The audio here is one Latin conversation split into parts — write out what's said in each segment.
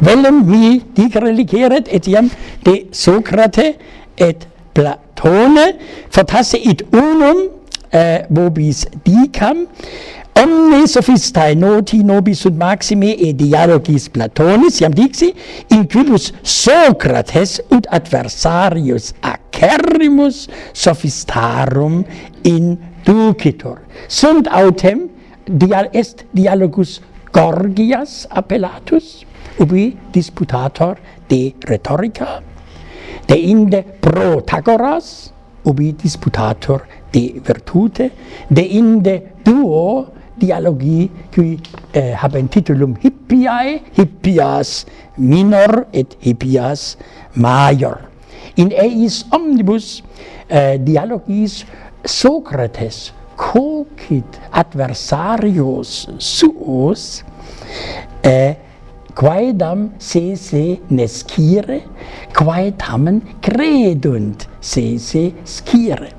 velum mi dic religeret etiam de Socrate et Platone fortasse id unum eh, vobis dicam omne sophistae noti nobis sunt maxime e dialogis platonis iam dixi in quibus socrates ut adversarius acerrimus sophistarum in ducitor sunt autem dial est dialogus Gorgias appellatus, ubi disputator de rhetorica, de inde Protagoras, ubi disputator de virtute, de inde duo dialogi qui eh, habent titulum hippiae, hippias minor et hippias major. In eis omnibus eh, dialogis Socrates cocit adversarios suos eh, quaedam se se nescire quae tamen credunt se se scire.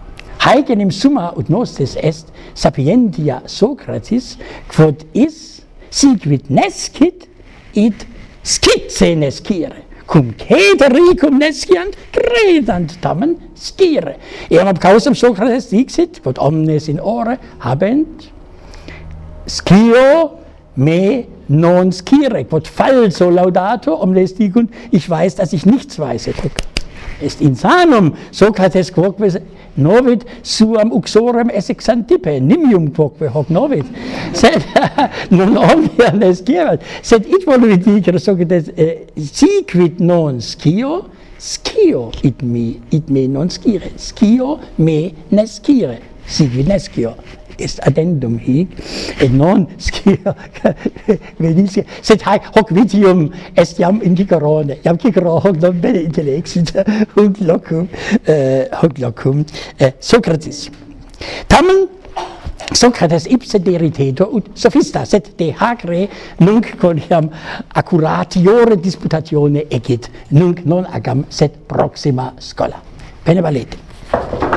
Haec summa ut nostis est sapientia socratis quod is sic nescit id se nescire cum cetericum nesciant credant tamen scire. Eram causam Socrates dixit quod omnes in ore habent scio me non scire quod falso laudato omnes digunt, ich weiß dass ich nichts weiß est insanum. Socrates quoque novit suam uxorem esse xantippe nimium quoque hoc novit. Sed non omnia ne scirat sed it voluit dicere Socrates eh, siquid non scio scio it me it me non scire scio me nescire signes scio est addendum hic et non scio venisse sed hac hoc vitium est iam indicarone iam cicero hoc non bene intellexit hoc locum eh, hoc locum eh, Socrates. Tamen Socrates ipse deriteto ut sophista sed de hagre nunc coniam accuratiore disputatione egit nunc non agam sed proxima scola bene valete.